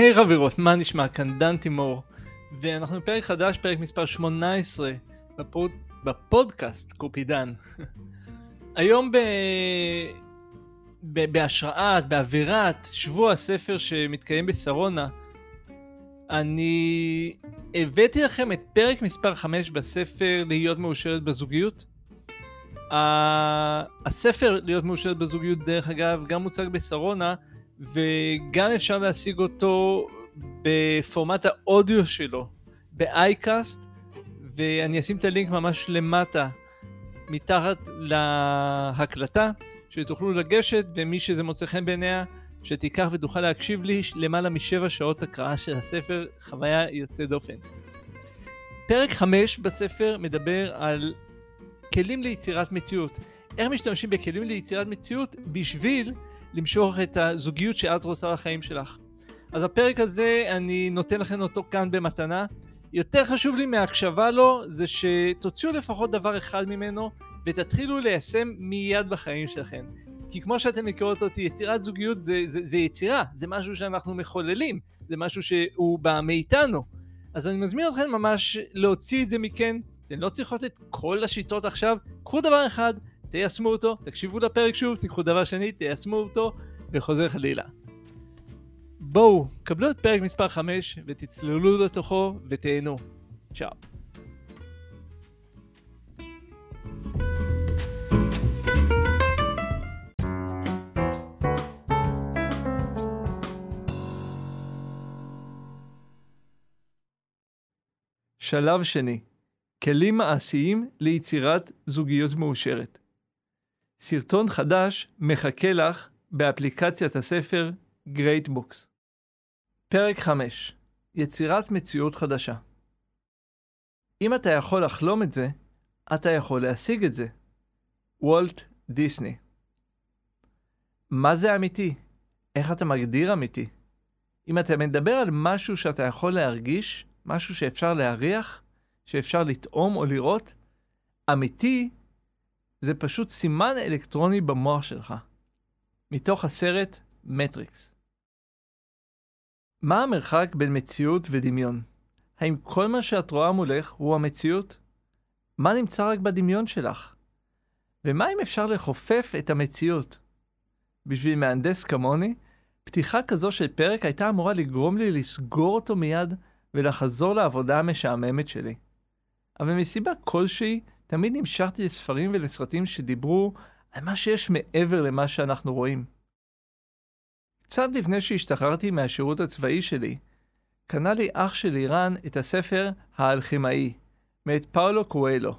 היי hey, חברות, מה נשמע? כאן תימור, ואנחנו בפרק חדש, פרק מספר 18 בפוד... בפודקאסט קופידן. היום ב... ב... בהשראת, באווירת שבוע הספר שמתקיים בשרונה, אני הבאתי לכם את פרק מספר 5 בספר להיות מאושרת בזוגיות. הספר להיות מאושרת בזוגיות, דרך אגב, גם מוצג בשרונה, וגם אפשר להשיג אותו בפורמט האודיו שלו, באייקאסט, ואני אשים את הלינק ממש למטה, מתחת להקלטה, שתוכלו לגשת, ומי שזה מוצא חן בעיניה, שתיקח ותוכל להקשיב לי למעלה משבע שעות הקראה של הספר, חוויה יוצאת דופן. פרק 5 בספר מדבר על כלים ליצירת מציאות. איך משתמשים בכלים ליצירת מציאות בשביל למשוך את הזוגיות שאת רוצה לחיים שלך. אז הפרק הזה, אני נותן לכם אותו כאן במתנה. יותר חשוב לי מהקשבה לו, זה שתוציאו לפחות דבר אחד ממנו, ותתחילו ליישם מיד בחיים שלכם. כי כמו שאתם מכירות אותי, יצירת זוגיות זה, זה, זה יצירה, זה משהו שאנחנו מחוללים, זה משהו שהוא בא מאיתנו. אז אני מזמין אתכם ממש להוציא את זה מכן, אתן לא צריכות את כל השיטות עכשיו, קחו דבר אחד, תיישמו אותו, תקשיבו לפרק שוב, תיקחו דבר שני, תיישמו אותו, וחוזר חלילה. בואו, קבלו את פרק מספר 5 ותצללו לתוכו ותהנו. צ'או. שלב שני, כלים מעשיים ליצירת זוגיות מאושרת. סרטון חדש מחכה לך באפליקציית הספר Books. פרק 5 יצירת מציאות חדשה. אם אתה יכול לחלום את זה, אתה יכול להשיג את זה. וולט דיסני. מה זה אמיתי? איך אתה מגדיר אמיתי? אם אתה מדבר על משהו שאתה יכול להרגיש, משהו שאפשר להריח, שאפשר לטעום או לראות, אמיתי זה פשוט סימן אלקטרוני במוח שלך. מתוך הסרט מטריקס. מה המרחק בין מציאות ודמיון? האם כל מה שאת רואה מולך הוא המציאות? מה נמצא רק בדמיון שלך? ומה אם אפשר לחופף את המציאות? בשביל מהנדס כמוני, פתיחה כזו של פרק הייתה אמורה לגרום לי לסגור אותו מיד ולחזור לעבודה המשעממת שלי. אבל מסיבה כלשהי, תמיד נמשכתי לספרים ולסרטים שדיברו על מה שיש מעבר למה שאנחנו רואים. קצת לפני שהשתחררתי מהשירות הצבאי שלי, קנה לי אח של איראן את הספר האלכימאי, מאת פאולו קואלו.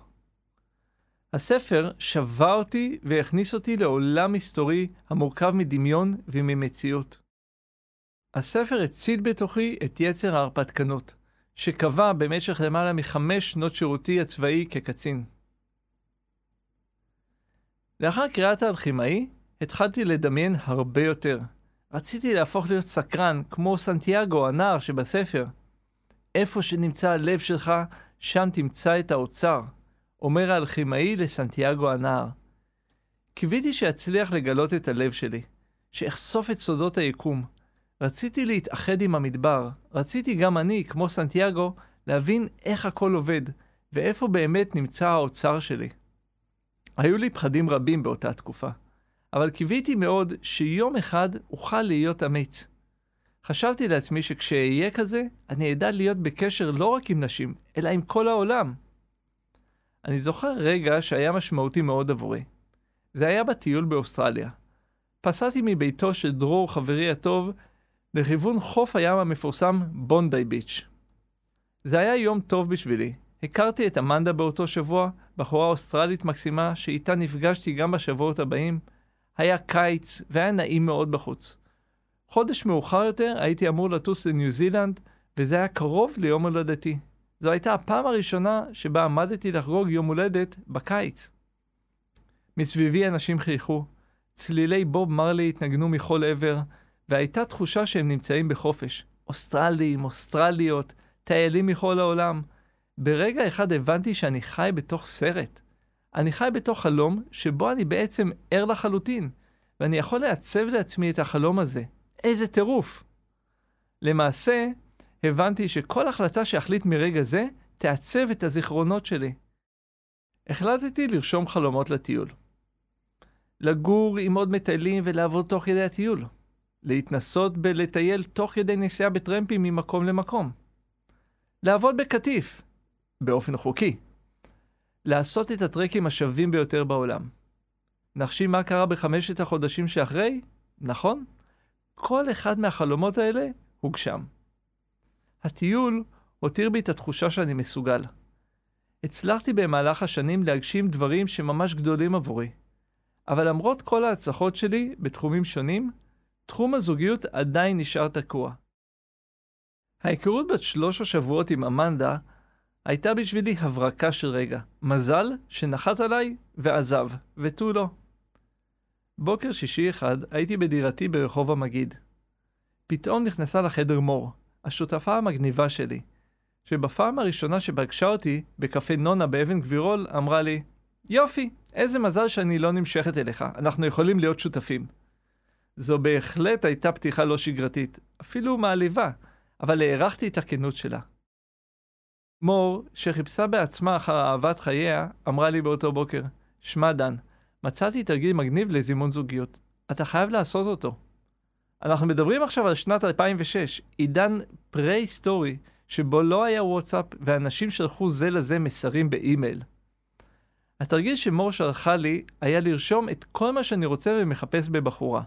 הספר שבה אותי והכניס אותי לעולם היסטורי המורכב מדמיון וממציאות. הספר הציל בתוכי את יצר ההרפתקנות, שקבע במשך למעלה מחמש שנות שירותי הצבאי כקצין. לאחר קריאת האלכימאי, התחלתי לדמיין הרבה יותר. רציתי להפוך להיות סקרן, כמו סנטיאגו, הנער שבספר. איפה שנמצא הלב שלך, שם תמצא את האוצר, אומר האלכימאי לסנטיאגו הנער. קיוויתי שאצליח לגלות את הלב שלי, שאחשוף את סודות היקום. רציתי להתאחד עם המדבר, רציתי גם אני, כמו סנטיאגו, להבין איך הכל עובד, ואיפה באמת נמצא האוצר שלי. היו לי פחדים רבים באותה תקופה, אבל קיוויתי מאוד שיום אחד אוכל להיות אמיץ. חשבתי לעצמי שכשאהיה כזה, אני אדע להיות בקשר לא רק עם נשים, אלא עם כל העולם. אני זוכר רגע שהיה משמעותי מאוד עבורי. זה היה בטיול באוסטרליה. פסעתי מביתו של דרור, חברי הטוב, לכיוון חוף הים המפורסם בונדי ביץ'. זה היה יום טוב בשבילי, הכרתי את אמנדה באותו שבוע, בחורה אוסטרלית מקסימה שאיתה נפגשתי גם בשבועות הבאים. היה קיץ והיה נעים מאוד בחוץ. חודש מאוחר יותר הייתי אמור לטוס לניו זילנד, וזה היה קרוב ליום הולדתי. זו הייתה הפעם הראשונה שבה עמדתי לחגוג יום הולדת בקיץ. מסביבי אנשים חייכו, צלילי בוב מרלי התנגנו מכל עבר, והייתה תחושה שהם נמצאים בחופש. אוסטרלים, אוסטרליות, טיילים מכל העולם. ברגע אחד הבנתי שאני חי בתוך סרט. אני חי בתוך חלום שבו אני בעצם ער לחלוטין, ואני יכול לעצב לעצמי את החלום הזה. איזה טירוף. למעשה, הבנתי שכל החלטה שאחליט מרגע זה, תעצב את הזיכרונות שלי. החלטתי לרשום חלומות לטיול. לגור עם עוד מטיילים ולעבוד תוך כדי הטיול. להתנסות בלטייל תוך כדי נסיעה בטרמפים ממקום למקום. לעבוד בקטיף, באופן חוקי. לעשות את הטרקים השווים ביותר בעולם. נחשים מה קרה בחמשת החודשים שאחרי? נכון? כל אחד מהחלומות האלה הוגשם. הטיול הותיר בי את התחושה שאני מסוגל. הצלחתי במהלך השנים להגשים דברים שממש גדולים עבורי. אבל למרות כל ההצלחות שלי בתחומים שונים, תחום הזוגיות עדיין נשאר תקוע. ההיכרות בת שלוש השבועות עם אמנדה הייתה בשבילי הברקה של רגע. מזל שנחת עליי ועזב, ותו לא. בוקר שישי אחד הייתי בדירתי ברחוב המגיד. פתאום נכנסה לחדר מור, השותפה המגניבה שלי, שבפעם הראשונה שפגשה אותי בקפה נונה באבן גבירול, אמרה לי, יופי, איזה מזל שאני לא נמשכת אליך, אנחנו יכולים להיות שותפים. זו בהחלט הייתה פתיחה לא שגרתית, אפילו מעליבה, אבל הערכתי את הכנות שלה. מור, שחיפשה בעצמה אחר אהבת חייה, אמרה לי באותו בוקר, שמע דן, מצאתי תרגיל מגניב לזימון זוגיות. אתה חייב לעשות אותו. אנחנו מדברים עכשיו על שנת 2006, עידן פרה-היסטורי, שבו לא היה וואטסאפ ואנשים שלחו זה לזה מסרים באימייל. התרגיל שמור שלחה לי היה לרשום את כל מה שאני רוצה ומחפש בבחורה.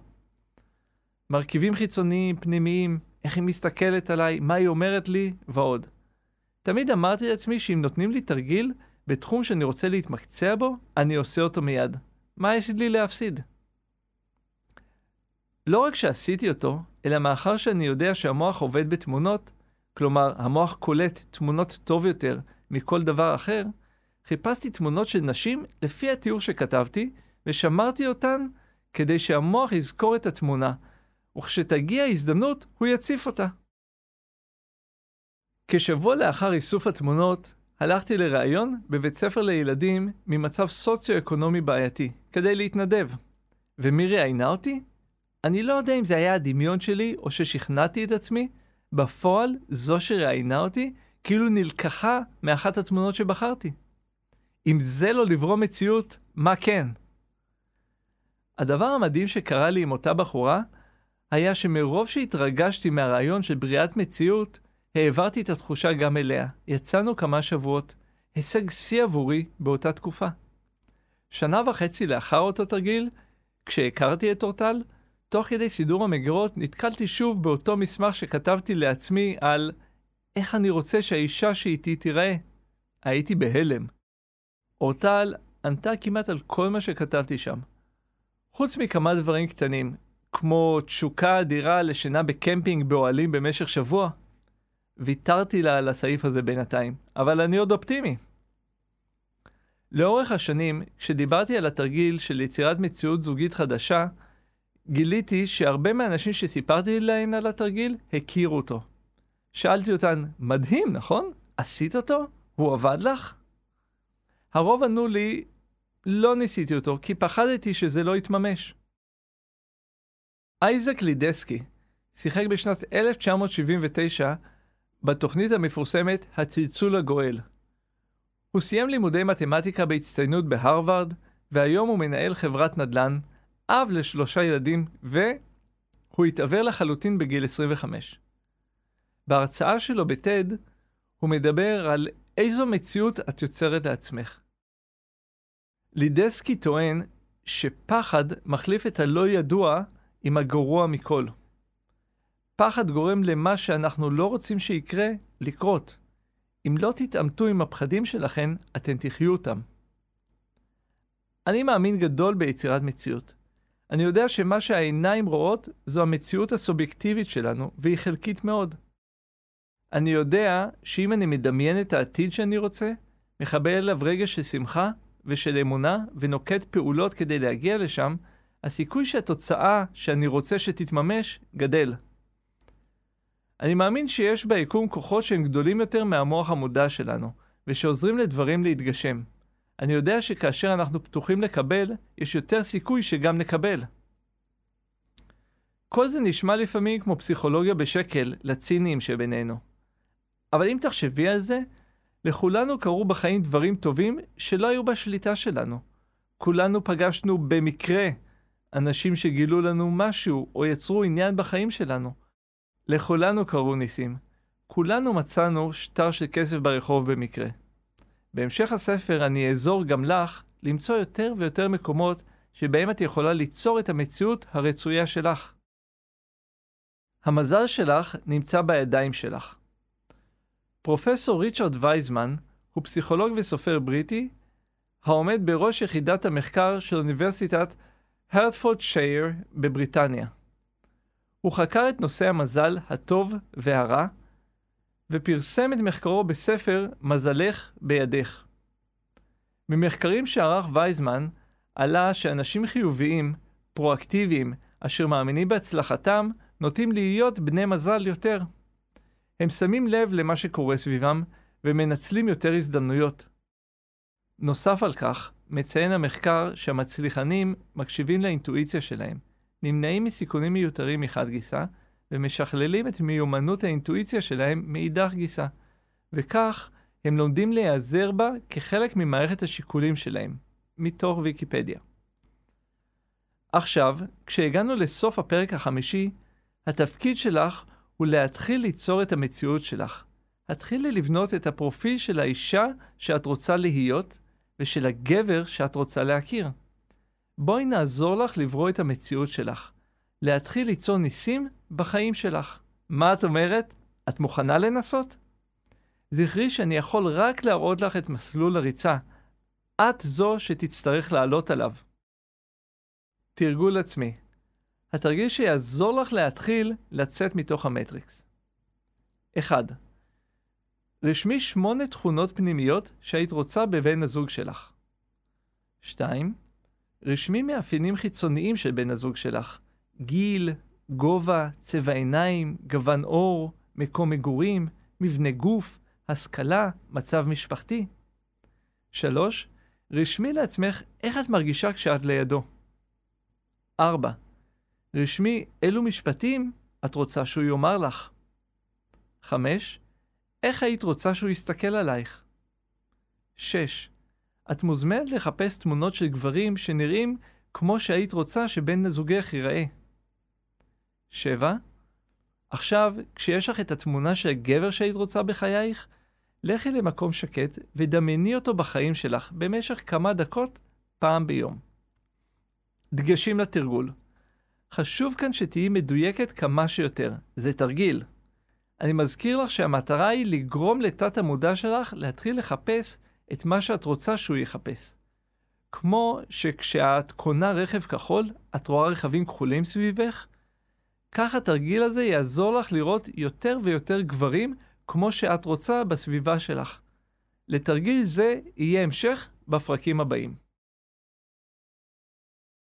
מרכיבים חיצוניים, פנימיים, איך היא מסתכלת עליי, מה היא אומרת לי, ועוד. תמיד אמרתי לעצמי שאם נותנים לי תרגיל בתחום שאני רוצה להתמקצע בו, אני עושה אותו מיד. מה יש לי להפסיד? לא רק שעשיתי אותו, אלא מאחר שאני יודע שהמוח עובד בתמונות, כלומר, המוח קולט תמונות טוב יותר מכל דבר אחר, חיפשתי תמונות של נשים לפי התיאור שכתבתי, ושמרתי אותן כדי שהמוח יזכור את התמונה, וכשתגיע ההזדמנות, הוא יציף אותה. כשבוע לאחר איסוף התמונות, הלכתי לראיון בבית ספר לילדים ממצב סוציו-אקונומי בעייתי, כדי להתנדב. ומי ראיינה אותי? אני לא יודע אם זה היה הדמיון שלי או ששכנעתי את עצמי, בפועל זו שראיינה אותי כאילו נלקחה מאחת התמונות שבחרתי. אם זה לא לברום מציאות, מה כן? הדבר המדהים שקרה לי עם אותה בחורה, היה שמרוב שהתרגשתי מהרעיון של בריאת מציאות, העברתי את התחושה גם אליה. יצאנו כמה שבועות, הישג שיא עבורי באותה תקופה. שנה וחצי לאחר אותו תרגיל, כשהכרתי את אורטל, תוך כדי סידור המגירות נתקלתי שוב באותו מסמך שכתבתי לעצמי על איך אני רוצה שהאישה שאיתי תיראה. הייתי בהלם. אורטל ענתה כמעט על כל מה שכתבתי שם. חוץ מכמה דברים קטנים, כמו תשוקה אדירה לשינה בקמפינג באוהלים במשך שבוע, ויתרתי לה על הסעיף הזה בינתיים, אבל אני עוד אופטימי. לאורך השנים, כשדיברתי על התרגיל של יצירת מציאות זוגית חדשה, גיליתי שהרבה מהאנשים שסיפרתי להן על התרגיל הכירו אותו. שאלתי אותן, מדהים, נכון? עשית אותו? הוא עבד לך? הרוב ענו לי, לא ניסיתי אותו, כי פחדתי שזה לא יתממש. אייזק לידסקי שיחק בשנת 1979 בתוכנית המפורסמת "הצלצול הגואל". הוא סיים לימודי מתמטיקה בהצטיינות בהרווארד, והיום הוא מנהל חברת נדל"ן, אב לשלושה ילדים, והוא התעוור לחלוטין בגיל 25. בהרצאה שלו בטד, הוא מדבר על איזו מציאות את יוצרת לעצמך. לידסקי טוען שפחד מחליף את הלא ידוע עם הגרוע מכל. פחד גורם למה שאנחנו לא רוצים שיקרה, לקרות. אם לא תתעמתו עם הפחדים שלכם, אתם תחיו אותם. אני מאמין גדול ביצירת מציאות. אני יודע שמה שהעיניים רואות זו המציאות הסובייקטיבית שלנו, והיא חלקית מאוד. אני יודע שאם אני מדמיין את העתיד שאני רוצה, מחבר אליו רגע של שמחה ושל אמונה, ונוקט פעולות כדי להגיע לשם, הסיכוי שהתוצאה שאני רוצה שתתממש גדל. אני מאמין שיש ביקום כוחות שהם גדולים יותר מהמוח המודע שלנו, ושעוזרים לדברים להתגשם. אני יודע שכאשר אנחנו פתוחים לקבל, יש יותר סיכוי שגם נקבל. כל זה נשמע לפעמים כמו פסיכולוגיה בשקל לציניים שבינינו. אבל אם תחשבי על זה, לכולנו קרו בחיים דברים טובים שלא היו בשליטה שלנו. כולנו פגשנו במקרה אנשים שגילו לנו משהו או יצרו עניין בחיים שלנו. לכולנו קרו ניסים. כולנו מצאנו שטר של כסף ברחוב במקרה. בהמשך הספר אני אעזור גם לך למצוא יותר ויותר מקומות שבהם את יכולה ליצור את המציאות הרצויה שלך. המזל שלך נמצא בידיים שלך. פרופסור ריצ'רד וייזמן הוא פסיכולוג וסופר בריטי, העומד בראש יחידת המחקר של אוניברסיטת הרטפורד שייר בבריטניה. הוא חקר את נושא המזל הטוב והרע, ופרסם את מחקרו בספר מזלך בידך. ממחקרים שערך וייזמן עלה שאנשים חיוביים, פרואקטיביים, אשר מאמינים בהצלחתם, נוטים להיות בני מזל יותר. הם שמים לב למה שקורה סביבם ומנצלים יותר הזדמנויות. נוסף על כך, מציין המחקר שהמצליחנים מקשיבים לאינטואיציה שלהם, נמנעים מסיכונים מיותרים מחד גיסא, ומשכללים את מיומנות האינטואיציה שלהם מאידך גיסא, וכך הם לומדים להיעזר בה כחלק ממערכת השיקולים שלהם, מתוך ויקיפדיה. עכשיו, כשהגענו לסוף הפרק החמישי, התפקיד שלך הוא להתחיל ליצור את המציאות שלך. התחילי לבנות את הפרופיל של האישה שאת רוצה להיות, ושל הגבר שאת רוצה להכיר. בואי נעזור לך לברוא את המציאות שלך. להתחיל ליצור ניסים בחיים שלך. מה את אומרת? את מוכנה לנסות? זכרי שאני יכול רק להראות לך את מסלול הריצה. את זו שתצטרך לעלות עליו. תרגול עצמי. התרגיל שיעזור לך להתחיל לצאת מתוך המטריקס. 1. רשמי שמונה תכונות פנימיות שהיית רוצה בבן הזוג שלך. 2. רשמי מאפיינים חיצוניים של בן הזוג שלך, גיל, גובה, צבע עיניים, גוון עור, מקום מגורים, מבנה גוף, השכלה, מצב משפחתי. 3. רשמי לעצמך איך את מרגישה כשאת לידו. 4. רשמי אילו משפטים את רוצה שהוא יאמר לך. 5. איך היית רוצה שהוא יסתכל עלייך? 6. את מוזמנת לחפש תמונות של גברים שנראים כמו שהיית רוצה שבן זוגך ייראה. 7. עכשיו, כשיש לך את התמונה של הגבר שהיית רוצה בחייך, לכי למקום שקט ודמייני אותו בחיים שלך במשך כמה דקות, פעם ביום. דגשים לתרגול. חשוב כאן שתהיי מדויקת כמה שיותר. זה תרגיל. אני מזכיר לך שהמטרה היא לגרום לתת המודע שלך להתחיל לחפש את מה שאת רוצה שהוא יחפש. כמו שכשאת קונה רכב כחול, את רואה רכבים כחולים סביבך, כך התרגיל הזה יעזור לך לראות יותר ויותר גברים כמו שאת רוצה בסביבה שלך. לתרגיל זה יהיה המשך בפרקים הבאים.